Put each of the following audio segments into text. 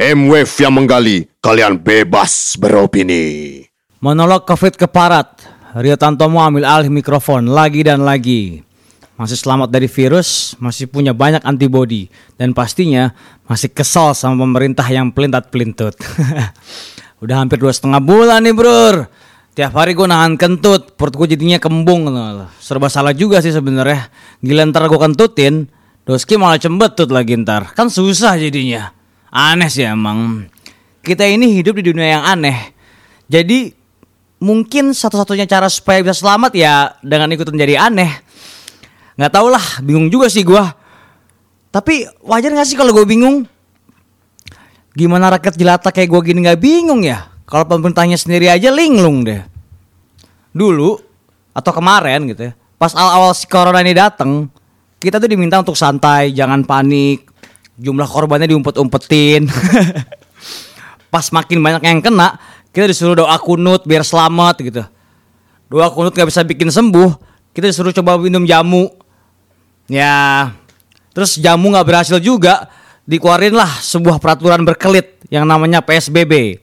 M-Wave yang menggali, kalian bebas beropini. Monolog COVID keparat. Rio Tantomo ambil alih mikrofon lagi dan lagi. Masih selamat dari virus, masih punya banyak antibodi, dan pastinya masih kesal sama pemerintah yang pelintat-pelintut. Udah hampir dua setengah bulan nih bro. Tiap hari gue nahan kentut, perut gue jadinya kembung. Serba salah juga sih sebenarnya. Gila ntar gue kentutin, doski malah cembetut lagi ntar. Kan susah jadinya. Aneh sih emang. Kita ini hidup di dunia yang aneh. Jadi mungkin satu-satunya cara supaya bisa selamat ya dengan ikutan jadi aneh. Nggak tau lah bingung juga sih gue tapi wajar gak sih kalau gue bingung? Gimana rakyat jelata kayak gue gini nggak bingung ya? Kalau pemerintahnya sendiri aja linglung deh. Dulu atau kemarin gitu ya pas awal-awal si corona ini dateng kita tuh diminta untuk santai jangan panik jumlah korbannya diumpet-umpetin pas makin banyak yang kena kita disuruh doa kunut biar selamat gitu doa kunut nggak bisa bikin sembuh kita disuruh coba minum jamu Ya, terus jamu nggak berhasil juga, dikeluarin lah sebuah peraturan berkelit yang namanya PSBB.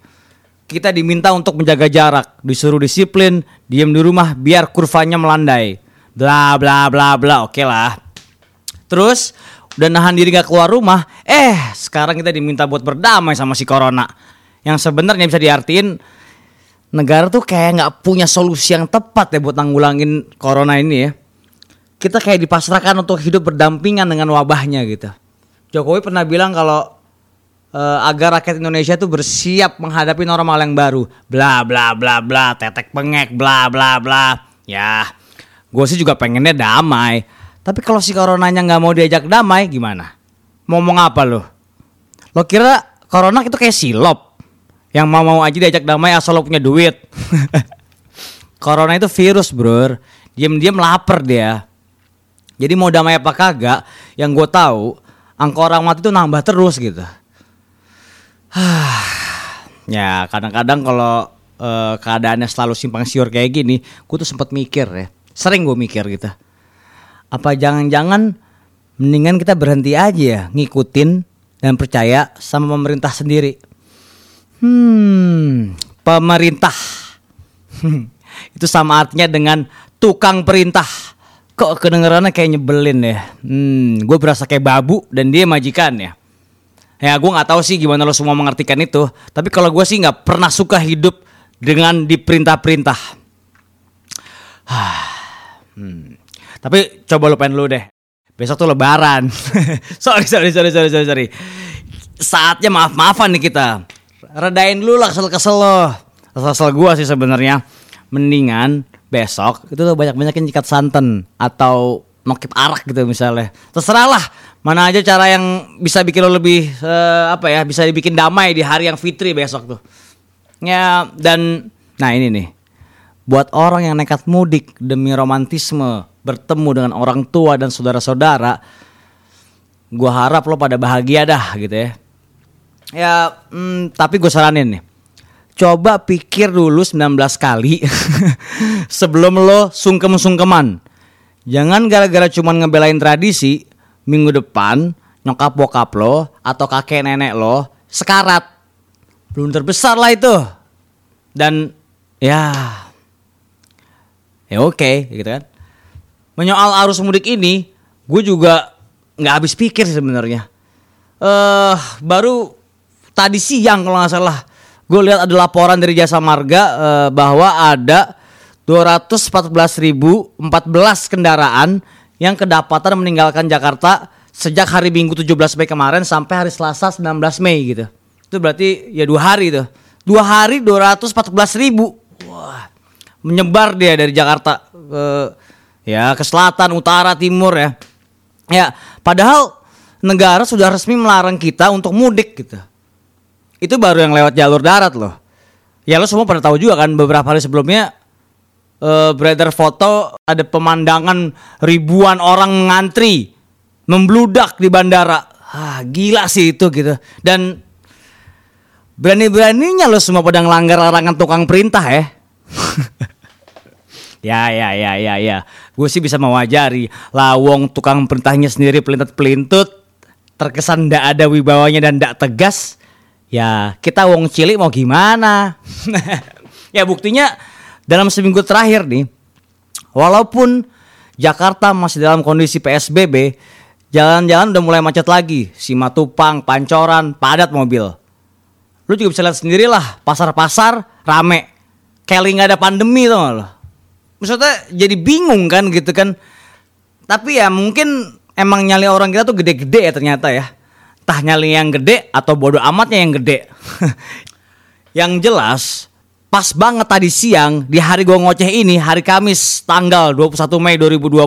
Kita diminta untuk menjaga jarak, disuruh disiplin, diem di rumah biar kurvanya melandai. Bla bla bla bla, oke lah. Terus udah nahan diri gak keluar rumah, eh sekarang kita diminta buat berdamai sama si corona. Yang sebenarnya bisa diartiin negara tuh kayak nggak punya solusi yang tepat ya buat nanggulangin corona ini ya kita kayak dipasrahkan untuk hidup berdampingan dengan wabahnya gitu. Jokowi pernah bilang kalau uh, agar rakyat Indonesia itu bersiap menghadapi normal yang baru. Bla bla bla bla, tetek pengek, bla bla bla. Ya, gue sih juga pengennya damai. Tapi kalau si coronanya nggak mau diajak damai, gimana? Mau ngomong apa lo? Lo kira corona itu kayak silop? Yang mau-mau aja diajak damai asal lo punya duit. corona itu virus bro. Diam-diam lapar dia jadi mau damai apa kagak, yang gue tahu angka orang mati itu nambah terus gitu. ya kadang-kadang kalau uh, keadaannya selalu simpang siur kayak gini, gue tuh sempat mikir ya, sering gue mikir gitu. Apa jangan-jangan mendingan kita berhenti aja ya ngikutin dan percaya sama pemerintah sendiri. Hmm, pemerintah. itu sama artinya dengan tukang perintah Kok kedengerannya kayak nyebelin ya. Hmm, gue berasa kayak babu dan dia majikan ya. Ya gue nggak tahu sih gimana lo semua mengartikan itu. Tapi kalau gue sih nggak pernah suka hidup dengan diperintah-perintah. hmm. Tapi coba lo pengen lu deh. Besok tuh lebaran. sorry, sorry, sorry, sorry, sorry, sorry. Saatnya maaf-maafan nih kita. Redain dulu lah kesel-kesel lo. Kesel-kesel gue sih sebenarnya. Mendingan besok itu tuh banyak-banyakin nyikat santan atau nokip arak gitu misalnya. Terserah lah mana aja cara yang bisa bikin lo lebih uh, apa ya bisa dibikin damai di hari yang fitri besok tuh. Ya dan nah ini nih buat orang yang nekat mudik demi romantisme bertemu dengan orang tua dan saudara-saudara, gua harap lo pada bahagia dah gitu ya. Ya, hmm, tapi gue saranin nih, coba pikir dulu 19 kali sebelum lo sungkem-sungkeman. Jangan gara-gara cuman ngebelain tradisi, minggu depan nyokap bokap lo atau kakek nenek lo sekarat. Belum terbesar lah itu. Dan ya ya oke okay, gitu kan. Menyoal arus mudik ini, gue juga nggak habis pikir sebenarnya. Eh uh, baru tadi siang kalau nggak salah gue lihat ada laporan dari Jasa Marga uh, bahwa ada 214.014 kendaraan yang kedapatan meninggalkan Jakarta sejak hari Minggu 17 Mei kemarin sampai hari Selasa 19 Mei gitu. Itu berarti ya dua hari tuh. Dua hari 214 ribu. Wah, menyebar dia dari Jakarta ke ya ke selatan, utara, timur ya. Ya, padahal negara sudah resmi melarang kita untuk mudik gitu itu baru yang lewat jalur darat loh. Ya lo semua pernah tahu juga kan beberapa hari sebelumnya uh, beredar foto ada pemandangan ribuan orang ngantri membludak di bandara. Ah, gila sih itu gitu. Dan berani-beraninya lo semua pada ngelanggar larangan tukang perintah ya. ya ya ya ya ya. Gue sih bisa mewajari lawong tukang perintahnya sendiri pelintat-pelintut terkesan ndak ada wibawanya dan ndak tegas Ya kita wong cilik mau gimana? ya buktinya dalam seminggu terakhir nih, walaupun Jakarta masih dalam kondisi PSBB, jalan-jalan udah mulai macet lagi. Simatupang, Pancoran, padat mobil. Lu juga bisa lihat sendirilah, pasar-pasar rame. Kayak nggak ada pandemi tuh lo. Maksudnya jadi bingung kan gitu kan. Tapi ya mungkin emang nyali orang kita tuh gede-gede ya ternyata ya entah nyali yang gede atau bodoh amatnya yang gede. yang jelas pas banget tadi siang di hari gua ngoceh ini hari Kamis tanggal 21 Mei 2020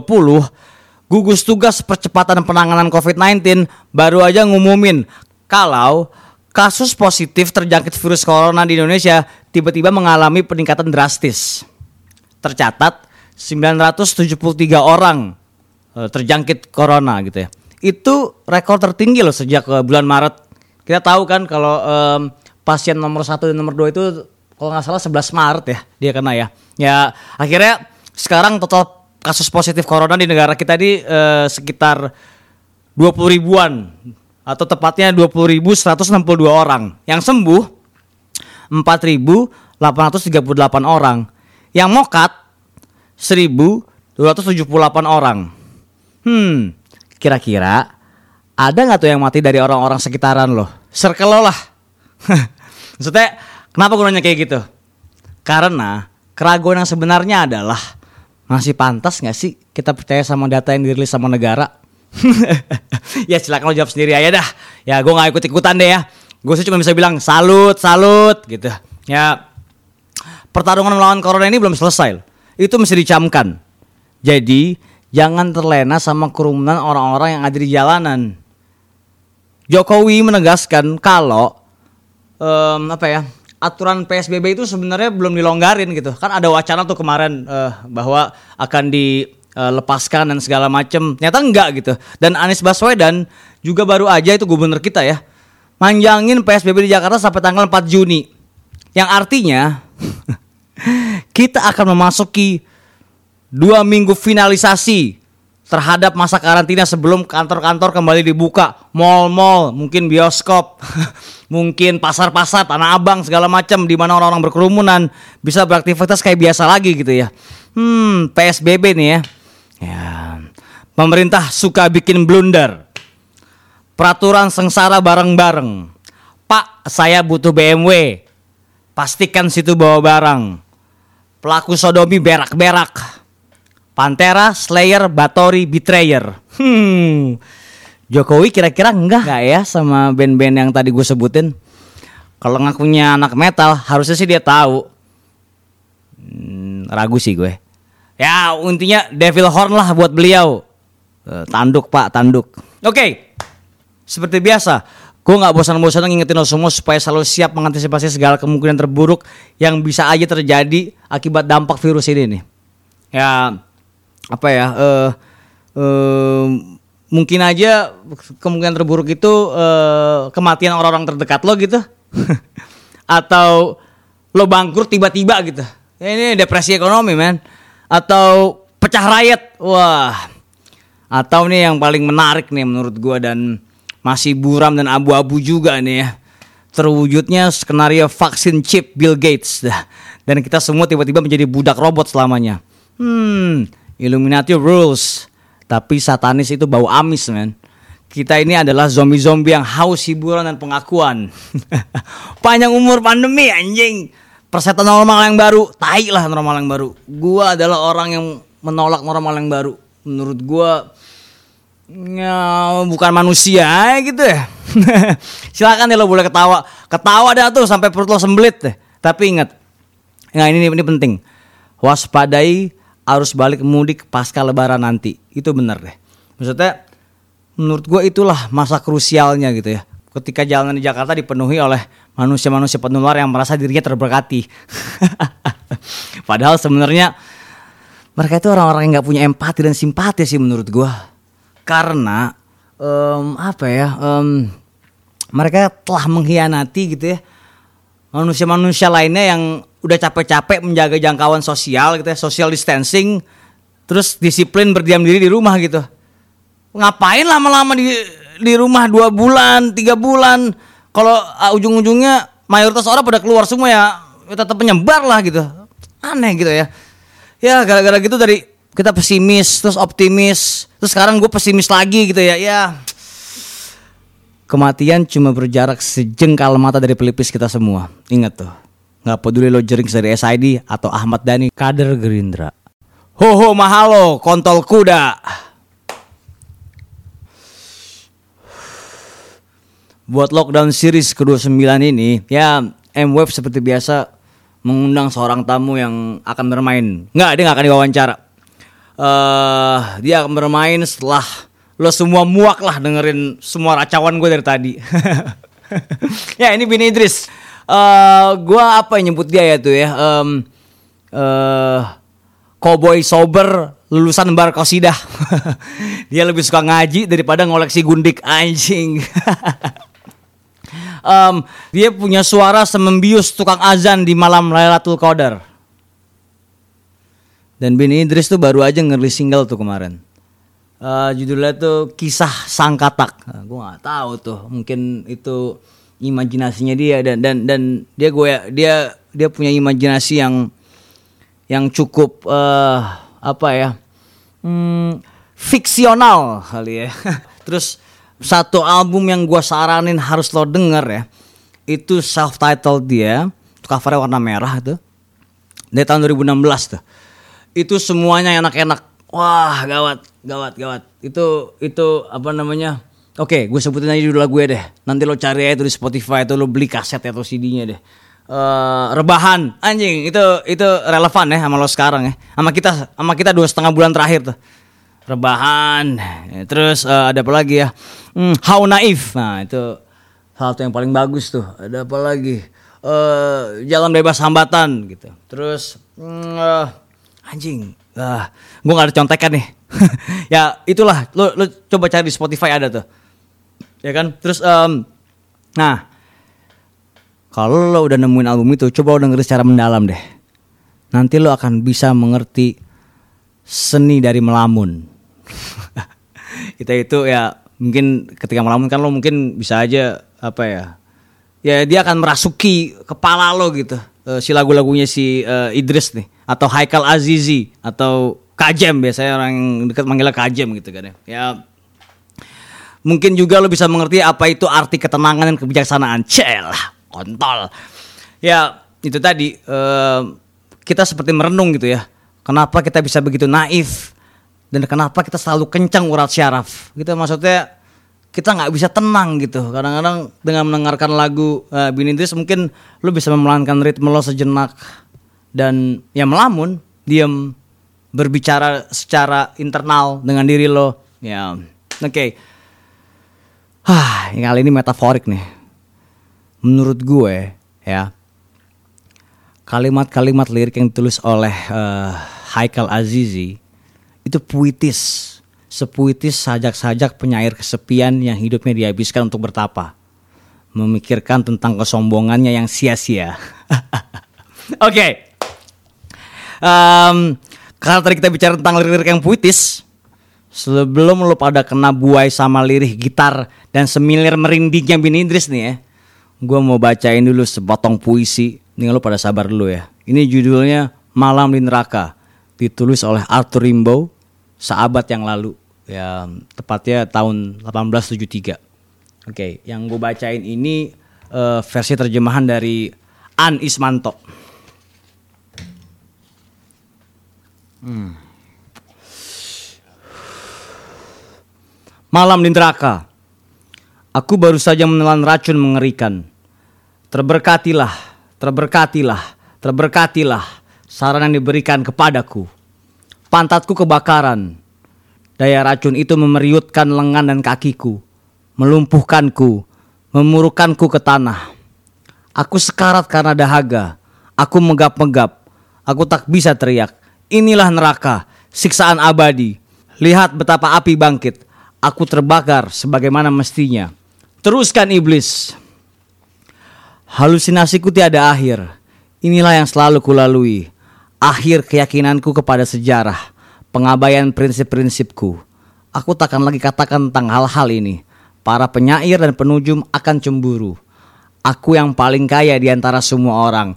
gugus tugas percepatan penanganan COVID-19 baru aja ngumumin kalau kasus positif terjangkit virus corona di Indonesia tiba-tiba mengalami peningkatan drastis. Tercatat 973 orang eh, terjangkit corona gitu ya itu rekor tertinggi loh sejak uh, bulan Maret. Kita tahu kan kalau um, pasien nomor satu dan nomor dua itu kalau nggak salah 11 Maret ya dia kena ya. Ya akhirnya sekarang total kasus positif corona di negara kita ini uh, sekitar 20 ribuan atau tepatnya 20.162 orang. Yang sembuh 4.838 orang. Yang mokat 1.278 orang. Hmm, Kira-kira ada nggak tuh yang mati dari orang-orang sekitaran lo? Circle lo lah. Maksudnya kenapa gue nanya kayak gitu? Karena keraguan yang sebenarnya adalah masih pantas nggak sih kita percaya sama data yang dirilis sama negara? ya silakan lo jawab sendiri aja dah. Ya gue nggak ikut ikutan deh ya. Gue sih cuma bisa bilang salut, salut gitu. Ya pertarungan melawan corona ini belum selesai. Itu mesti dicamkan. Jadi jangan terlena sama kerumunan orang-orang yang ada di jalanan. Jokowi menegaskan kalau um, apa ya aturan PSBB itu sebenarnya belum dilonggarin gitu. Kan ada wacana tuh kemarin uh, bahwa akan dilepaskan dan segala macem. Ternyata enggak gitu. Dan Anies Baswedan juga baru aja itu gubernur kita ya manjangin PSBB di Jakarta sampai tanggal 4 Juni. Yang artinya kita akan memasuki dua minggu finalisasi terhadap masa karantina sebelum kantor-kantor kembali dibuka, mall-mall, mungkin bioskop, mungkin pasar-pasar, tanah abang segala macam di mana orang-orang berkerumunan bisa beraktivitas kayak biasa lagi gitu ya. Hmm, PSBB nih ya. Ya. Pemerintah suka bikin blunder. Peraturan sengsara bareng-bareng. Pak, saya butuh BMW. Pastikan situ bawa barang. Pelaku sodomi berak-berak Pantera, Slayer, Batori, Betrayer. Hmm. Jokowi kira-kira enggak enggak ya sama band-band yang tadi gue sebutin? Kalau ngakunya anak metal, harusnya sih dia tahu. Hmm, ragu sih gue. Ya intinya Devil Horn lah buat beliau. Uh, tanduk pak, tanduk. Oke, okay. seperti biasa, gue nggak bosan-bosan ngingetin lo semua supaya selalu siap mengantisipasi segala kemungkinan terburuk yang bisa aja terjadi akibat dampak virus ini nih. Ya, apa ya uh, uh, mungkin aja kemungkinan terburuk itu uh, kematian orang-orang terdekat lo gitu. Atau lo bangkrut tiba-tiba gitu. Ini depresi ekonomi men. Atau pecah rakyat wah. Atau nih yang paling menarik nih menurut gua dan masih buram dan abu-abu juga nih ya terwujudnya skenario vaksin chip Bill Gates dan kita semua tiba-tiba menjadi budak robot selamanya hmm Illuminati rules. Tapi satanis itu bau amis, men. Kita ini adalah zombie-zombie yang haus hiburan dan pengakuan. Panjang umur pandemi anjing. Persetan normal yang baru, tai lah normal yang baru. Gua adalah orang yang menolak normal yang baru. Menurut gua ya, bukan manusia gitu ya. Silakan ya lo boleh ketawa. Ketawa dah tuh sampai perut lo sembelit deh. Tapi ingat, nah ini ini penting. Waspadai harus balik mudik pasca lebaran nanti. Itu benar deh. Maksudnya menurut gue itulah masa krusialnya gitu ya. Ketika jalanan di Jakarta dipenuhi oleh manusia-manusia penular yang merasa dirinya terberkati. Padahal sebenarnya mereka itu orang-orang yang nggak punya empati dan simpati sih menurut gue. Karena um, apa ya? Um, mereka telah mengkhianati gitu ya manusia-manusia lainnya yang udah capek-capek menjaga jangkauan sosial gitu ya, social distancing, terus disiplin berdiam diri di rumah gitu. Ngapain lama-lama di di rumah dua bulan, tiga bulan, kalau uh, ujung-ujungnya mayoritas orang pada keluar semua ya, ya tetap penyebar lah gitu. Aneh gitu ya. Ya gara-gara gitu dari kita pesimis terus optimis terus sekarang gue pesimis lagi gitu ya. Ya kematian cuma berjarak sejengkal mata dari pelipis kita semua. Ingat tuh nggak peduli lo jering dari SID atau Ahmad Dhani. Kader Gerindra. Ho ho mahalo kontol kuda. Buat lockdown series ke-29 ini ya M-Web seperti biasa mengundang seorang tamu yang akan bermain. Nggak, dia nggak akan diwawancara. Eh, dia akan bermain setelah lo semua muak lah dengerin semua racauan gue dari tadi. ya ini Bini Idris. Eh, gue apa yang nyebut dia ya tuh ya? Um, eh, cowboy sober lulusan bar kosidah. dia lebih suka ngaji daripada ngoleksi gundik anjing. um, dia punya suara semembius tukang azan di malam Lailatul Qadar. Dan Bini Idris tuh baru aja ngerilis single tuh kemarin. Uh, judulnya tuh kisah sang katak. Nah, gue nggak tahu tuh, mungkin itu imajinasinya dia dan dan dan dia gue dia dia punya imajinasi yang yang cukup uh, apa ya hmm, fiksional kali ya. Terus satu album yang gue saranin harus lo denger ya itu self titled dia covernya warna merah tuh dari tahun 2016 tuh itu semuanya enak-enak. Wah gawat gawat gawat. Itu itu apa namanya? Oke gue sebutin aja judul lagu deh. Nanti lo cari aja itu di Spotify atau lo beli kaset atau CD-nya deh. Uh, rebahan. Anjing itu itu relevan ya sama lo sekarang ya. Sama kita sama kita dua setengah bulan terakhir tuh. Rebahan. Terus uh, ada apa lagi ya? Hmm, how naif. Nah itu satu yang paling bagus tuh. Ada apa lagi? Uh, jalan bebas hambatan gitu. Terus uh, anjing. Uh, gue gak ada contekan nih. Ya itulah. Lo lo coba cari di Spotify ada tuh. Ya kan? Terus um, nah kalau lo udah nemuin album itu coba lo dengerin secara mendalam deh. Nanti lo akan bisa mengerti seni dari melamun. Kita itu ya mungkin ketika melamun kan lo mungkin bisa aja apa ya ya dia akan merasuki kepala lo gitu. Uh, si lagu-lagunya si uh, Idris nih atau Haikal Azizi atau Kajem. Biasanya orang dekat manggilnya Kajem gitu kan ya. ya mungkin juga lo bisa mengerti apa itu arti ketenangan dan kebijaksanaan. Celah kontol. Ya itu tadi uh, kita seperti merenung gitu ya. Kenapa kita bisa begitu naif? Dan kenapa kita selalu kencang urat syaraf? Gitu maksudnya kita nggak bisa tenang gitu. Kadang-kadang dengan mendengarkan lagu uh, Bini Idris mungkin lu bisa memelankan ritme lo sejenak dan ya melamun diam berbicara secara internal dengan diri lo. Ya oke. Okay. ah kali ini metaforik nih. Menurut gue ya kalimat-kalimat lirik yang ditulis oleh uh, Haikal Azizi itu puitis. Sepuitis sajak-sajak penyair kesepian yang hidupnya dihabiskan untuk bertapa. Memikirkan tentang kesombongannya yang sia-sia. Oke. okay. Um, karena tadi kita bicara tentang lirik-lirik yang puitis sebelum lo pada kena buai sama lirik gitar dan semilir merindingnya Bin Idris nih ya gue mau bacain dulu sepotong puisi. Ini lo pada sabar dulu ya. Ini judulnya Malam di Neraka. Ditulis oleh Arthur Rimbaud seabad yang lalu. Ya, tepatnya tahun 1873. Oke, yang gue bacain ini uh, versi terjemahan dari An Ismanto. Hmm. Malam di neraka. Aku baru saja menelan racun mengerikan. Terberkatilah, terberkatilah, terberkatilah saran yang diberikan kepadaku. Pantatku kebakaran. Daya racun itu memeriutkan lengan dan kakiku, melumpuhkanku, memurukanku ke tanah. Aku sekarat karena dahaga. Aku megap-megap. Aku tak bisa teriak. Inilah neraka, siksaan abadi. Lihat betapa api bangkit. Aku terbakar sebagaimana mestinya. Teruskan iblis. Halusinasiku tiada akhir. Inilah yang selalu kulalui. Akhir keyakinanku kepada sejarah. Pengabaian prinsip-prinsipku. Aku takkan lagi katakan tentang hal-hal ini. Para penyair dan penujum akan cemburu. Aku yang paling kaya di antara semua orang,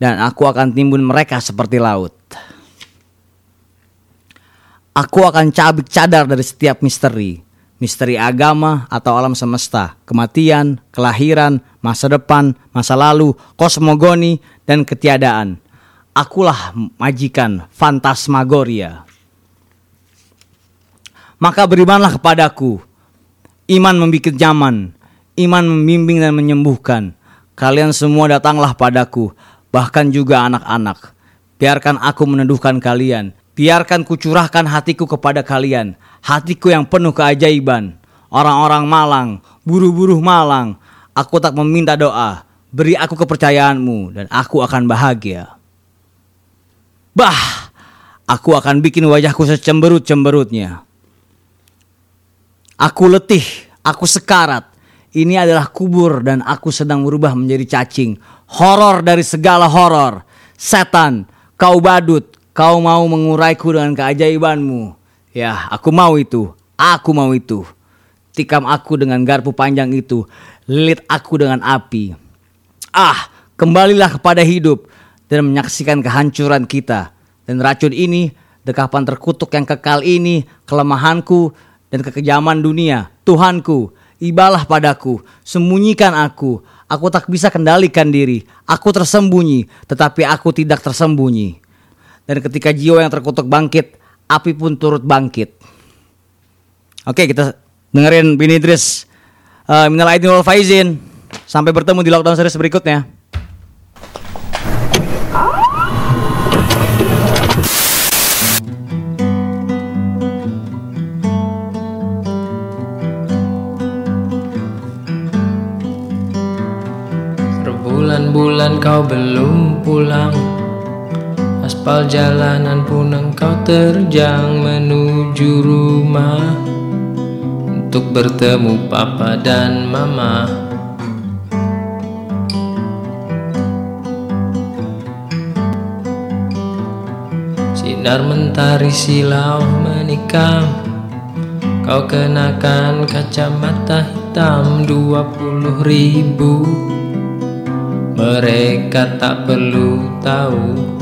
dan aku akan timbun mereka seperti laut. Aku akan cabik cadar dari setiap misteri, misteri agama atau alam semesta, kematian, kelahiran, masa depan, masa lalu, kosmogoni, dan ketiadaan. Akulah majikan fantasmagoria. Maka berimanlah kepadaku. Iman membuat zaman, iman membimbing dan menyembuhkan. Kalian semua datanglah padaku, bahkan juga anak-anak. Biarkan aku meneduhkan kalian, Biarkan kucurahkan hatiku kepada kalian, hatiku yang penuh keajaiban. Orang-orang malang, buru-buru malang, aku tak meminta doa, beri aku kepercayaanmu dan aku akan bahagia. Bah, aku akan bikin wajahku secemberut-cemberutnya. Aku letih, aku sekarat. Ini adalah kubur dan aku sedang berubah menjadi cacing. Horor dari segala horor. Setan, kau badut, Kau mau menguraiku dengan keajaibanmu. Ya, aku mau itu. Aku mau itu. Tikam aku dengan garpu panjang itu. Lilit aku dengan api. Ah, kembalilah kepada hidup dan menyaksikan kehancuran kita. Dan racun ini, dekapan terkutuk yang kekal ini, kelemahanku dan kekejaman dunia. Tuhanku, ibalah padaku, sembunyikan aku. Aku tak bisa kendalikan diri. Aku tersembunyi, tetapi aku tidak tersembunyi. Dan ketika jiwa yang terkutuk bangkit, api pun turut bangkit. Oke, kita dengerin Bini Idris. Uh, Minal Aidin wal Faizin. Sampai bertemu di lockdown series berikutnya. Berbulan-bulan kau belum pulang Aspal jalanan pun engkau terjang menuju rumah. Untuk bertemu papa dan mama. Sinar mentari silau menikam. Kau kenakan kacamata hitam dua puluh ribu. Mereka tak perlu tahu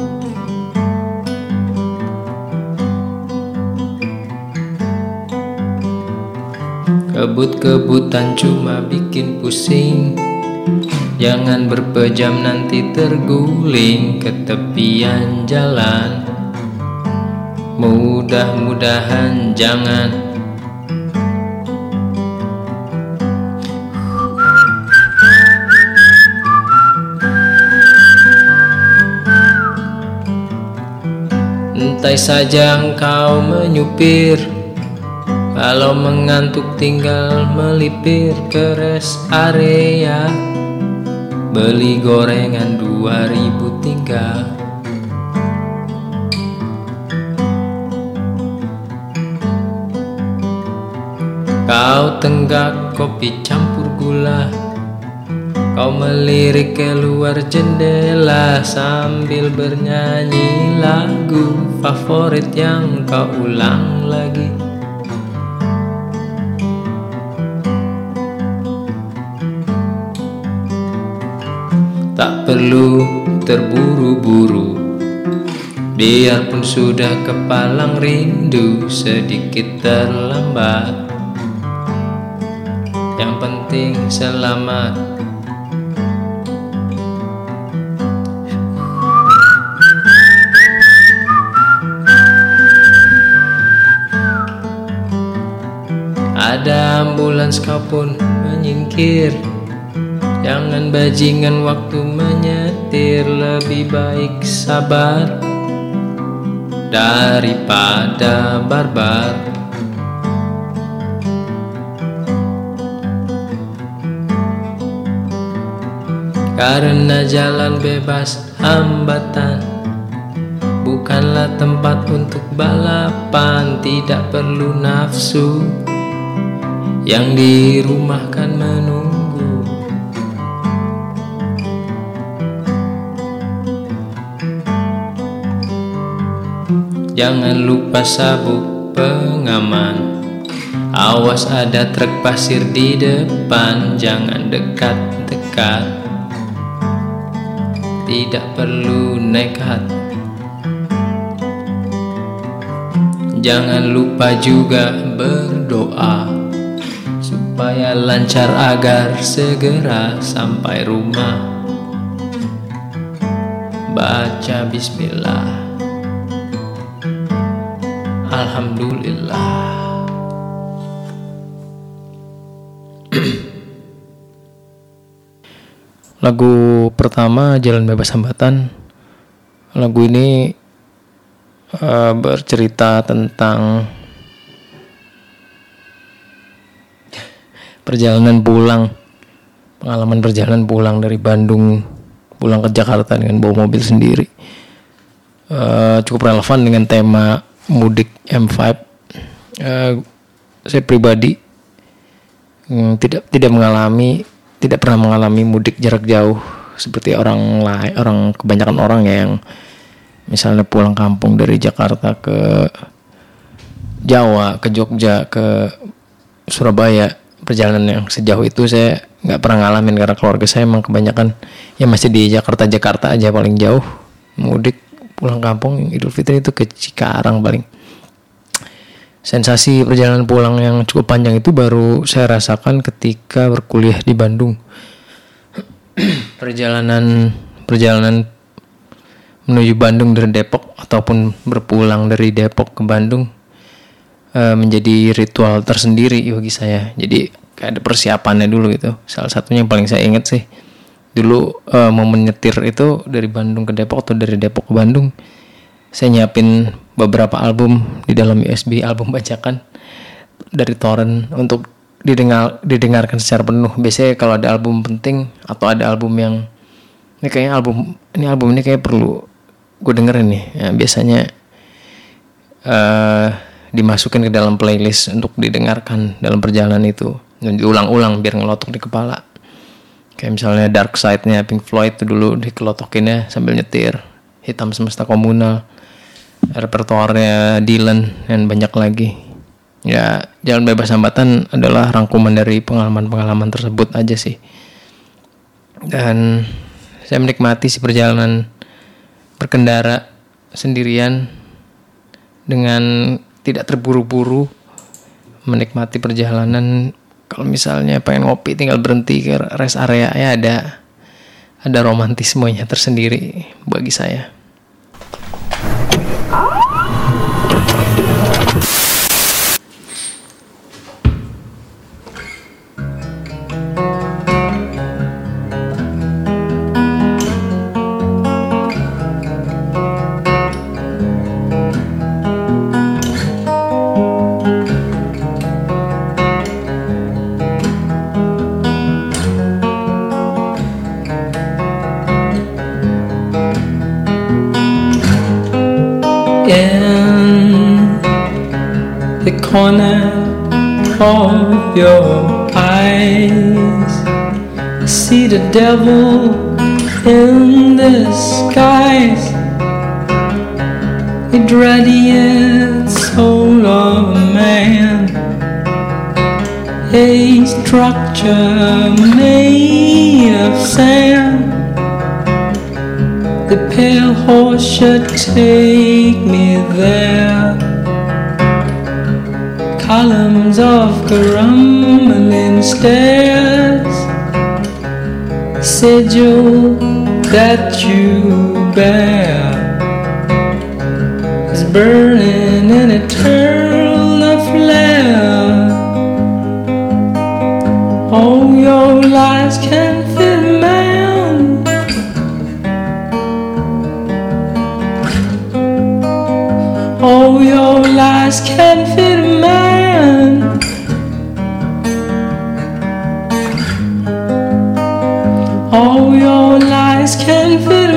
Kebut-kebutan cuma bikin pusing. Jangan berpejam nanti terguling ke tepian jalan. Mudah-mudahan jangan. Entai saja engkau menyupir kalau mengantuk tinggal melipir ke rest area. Beli gorengan 2000 tinggal. Kau tenggak kopi campur gula. Kau melirik keluar jendela sambil bernyanyi lagu favorit yang kau ulang lagi perlu terburu-buru. Biarpun sudah kepalang rindu sedikit terlambat. Yang penting selamat. Ada ambulans kau pun menyingkir Jangan bajingan waktu menyetir Lebih baik sabar Daripada barbar. Karena jalan bebas hambatan Bukanlah tempat untuk balapan Tidak perlu nafsu Yang dirumahkan Jangan lupa sabuk pengaman. Awas ada truk pasir di depan. Jangan dekat-dekat. Tidak perlu nekat Jangan lupa juga berdoa Supaya lancar agar segera sampai rumah. Baca bismillah Alhamdulillah Lagu pertama Jalan Bebas Hambatan. Lagu ini uh, bercerita tentang perjalanan pulang, pengalaman perjalanan pulang dari Bandung pulang ke Jakarta dengan bawa mobil sendiri. Uh, cukup relevan dengan tema mudik M5. Uh, saya pribadi um, tidak tidak mengalami tidak pernah mengalami mudik jarak jauh seperti orang lain orang kebanyakan orang yang misalnya pulang kampung dari Jakarta ke Jawa ke Jogja ke Surabaya perjalanan yang sejauh itu saya nggak pernah ngalamin karena keluarga saya emang kebanyakan ya masih di Jakarta Jakarta aja paling jauh mudik pulang kampung Idul Fitri itu ke Cikarang paling Sensasi perjalanan pulang yang cukup panjang itu baru saya rasakan ketika berkuliah di Bandung. perjalanan perjalanan menuju Bandung dari Depok ataupun berpulang dari Depok ke Bandung uh, menjadi ritual tersendiri bagi saya. Jadi kayak ada persiapannya dulu gitu. Salah satunya yang paling saya ingat sih dulu uh, mau menyetir itu dari Bandung ke Depok atau dari Depok ke Bandung saya nyiapin beberapa album di dalam USB album bacakan dari torrent untuk didengar didengarkan secara penuh. Biasanya kalau ada album penting atau ada album yang ini kayaknya album ini album ini kayak perlu gue dengerin nih. Ya, biasanya uh, dimasukin ke dalam playlist untuk didengarkan dalam perjalanan itu. Dan diulang-ulang biar ngelotok di kepala kayak misalnya Dark Side-nya Pink Floyd itu dulu dikelotokinnya sambil nyetir hitam semesta komunal repertoarnya Dylan dan banyak lagi. Ya, Jalan Bebas Hambatan adalah rangkuman dari pengalaman-pengalaman tersebut aja sih. Dan saya menikmati si perjalanan berkendara sendirian dengan tidak terburu-buru menikmati perjalanan kalau misalnya pengen ngopi tinggal berhenti ke rest area ya ada ada romantismenya tersendiri bagi saya. Corner of your eyes. I see the devil in disguise. It radiates soul of man. A structure made of sand. Pale horse should take me there columns of crumbling stairs, sigil that you bear is burning in eternal flare. All your lies can Can fit a man. All your lies can fit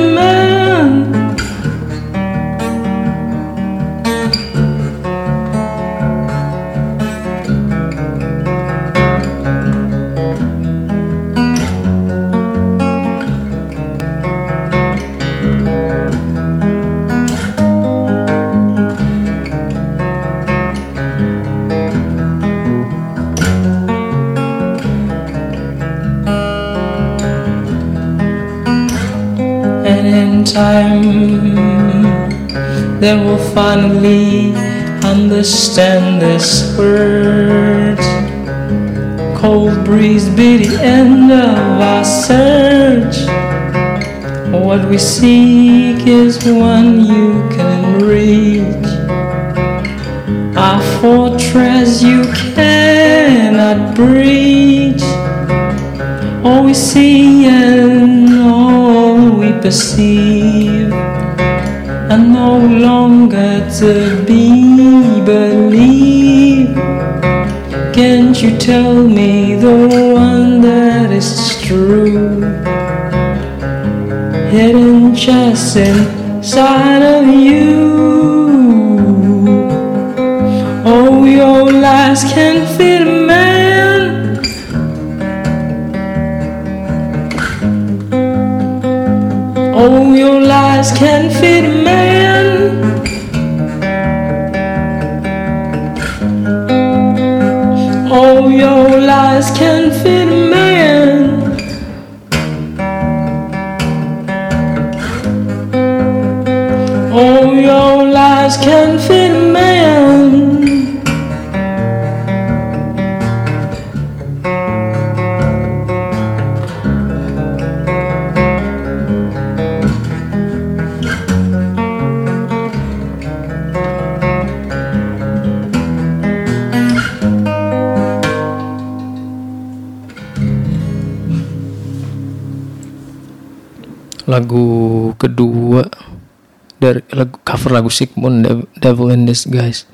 they will finally understand this word. Cold breeze be the end of our search. What we seek is one you can reach. A fortress you cannot breach. All we see and all we perceive are no longer to be believed. Can't you tell me the one that is true? Hidden just inside of you. Oh, your lies can fit a man. Oh, your lies can fit lagu kedua dari lagu cover lagu Sigmund Dev- Devil in Disguise.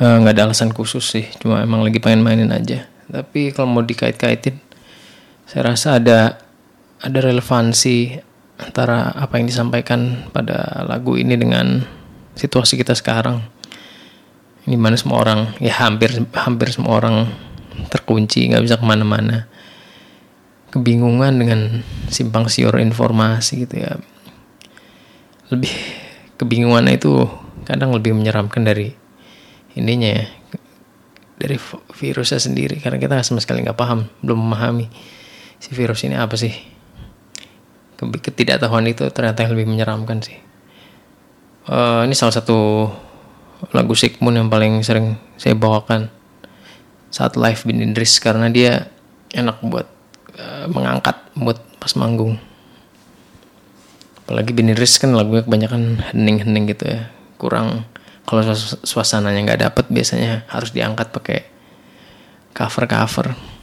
Eh, nggak ada alasan khusus sih cuma emang lagi pengen mainin aja. Tapi kalau mau dikait-kaitin saya rasa ada ada relevansi antara apa yang disampaikan pada lagu ini dengan situasi kita sekarang. Ini mana semua orang ya hampir hampir semua orang terkunci nggak bisa ke mana-mana kebingungan dengan simpang siur informasi gitu ya. Lebih kebingungannya itu kadang lebih menyeramkan dari ininya ya dari virusnya sendiri. Karena kita sama sekali nggak paham belum memahami si virus ini apa sih. Ke- ketidaktahuan itu ternyata yang lebih menyeramkan sih. Eh, ini salah satu lagu Sigmund yang paling sering saya bawakan. Saat live Bin Idris karena dia enak buat eh, mengangkat mood pas manggung. Apalagi Bin Idris kan lagunya kebanyakan hening-hening gitu ya. Kurang kalau suas- suasananya nggak dapet biasanya harus diangkat pakai cover-cover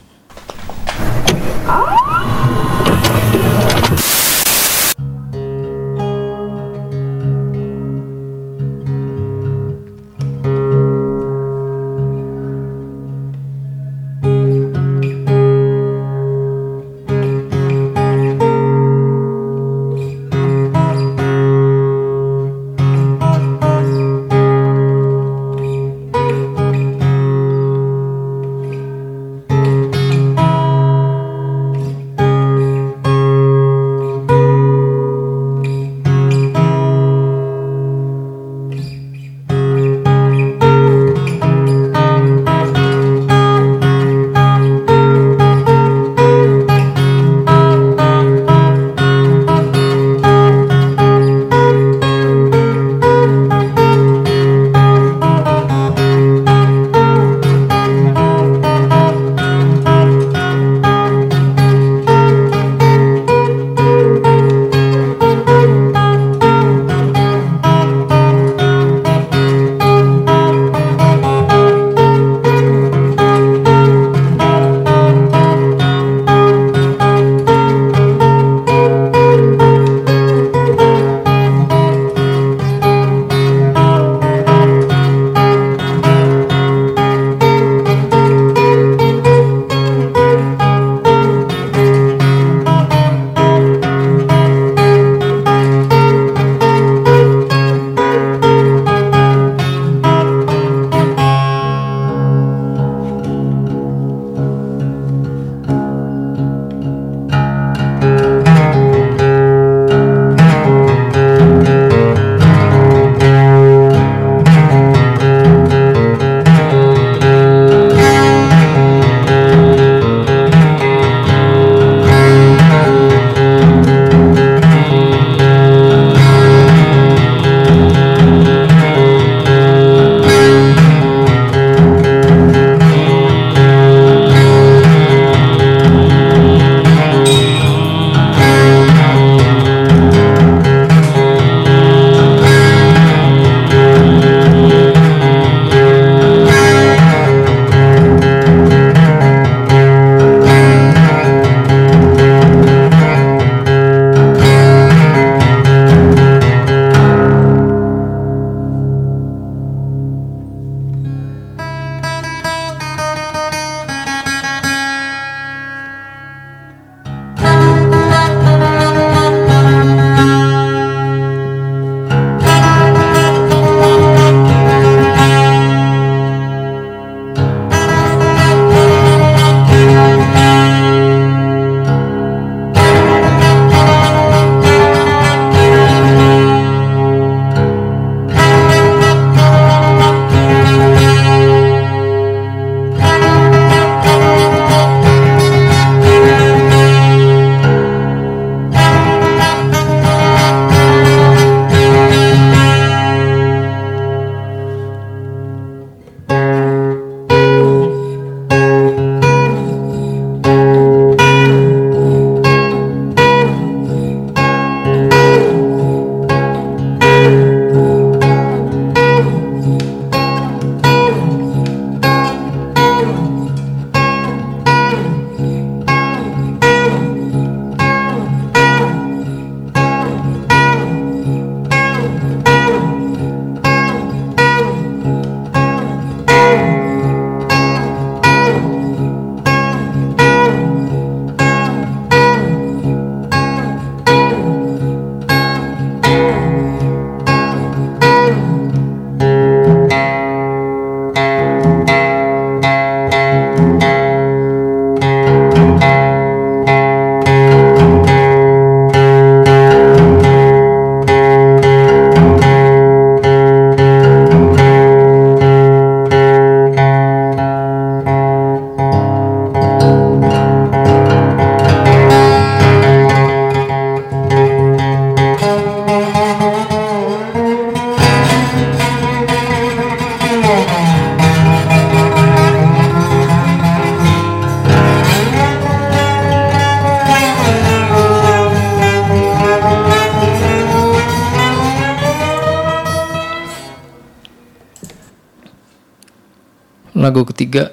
lagu ketiga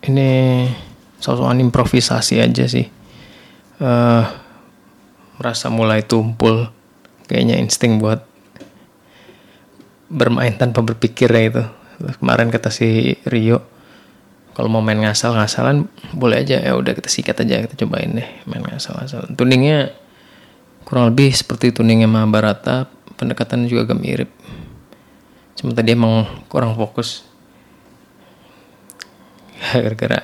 ini soal improvisasi aja sih. eh merasa mulai tumpul kayaknya insting buat bermain tanpa berpikir ya itu. Kemarin kata si Rio kalau mau main ngasal-ngasalan boleh aja ya udah kita sikat aja kita cobain deh main ngasal-ngasalan. Tuningnya kurang lebih seperti tuningnya Mahabharata, pendekatan juga agak mirip. Cuma tadi emang kurang fokus. gara-gara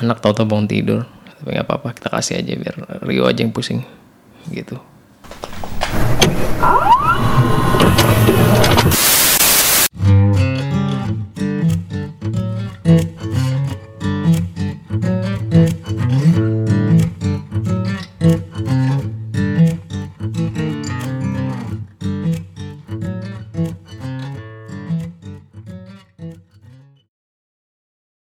anak tau tau bangun tidur. Tapi nggak apa-apa kita kasih aja biar Rio aja yang pusing. Gitu.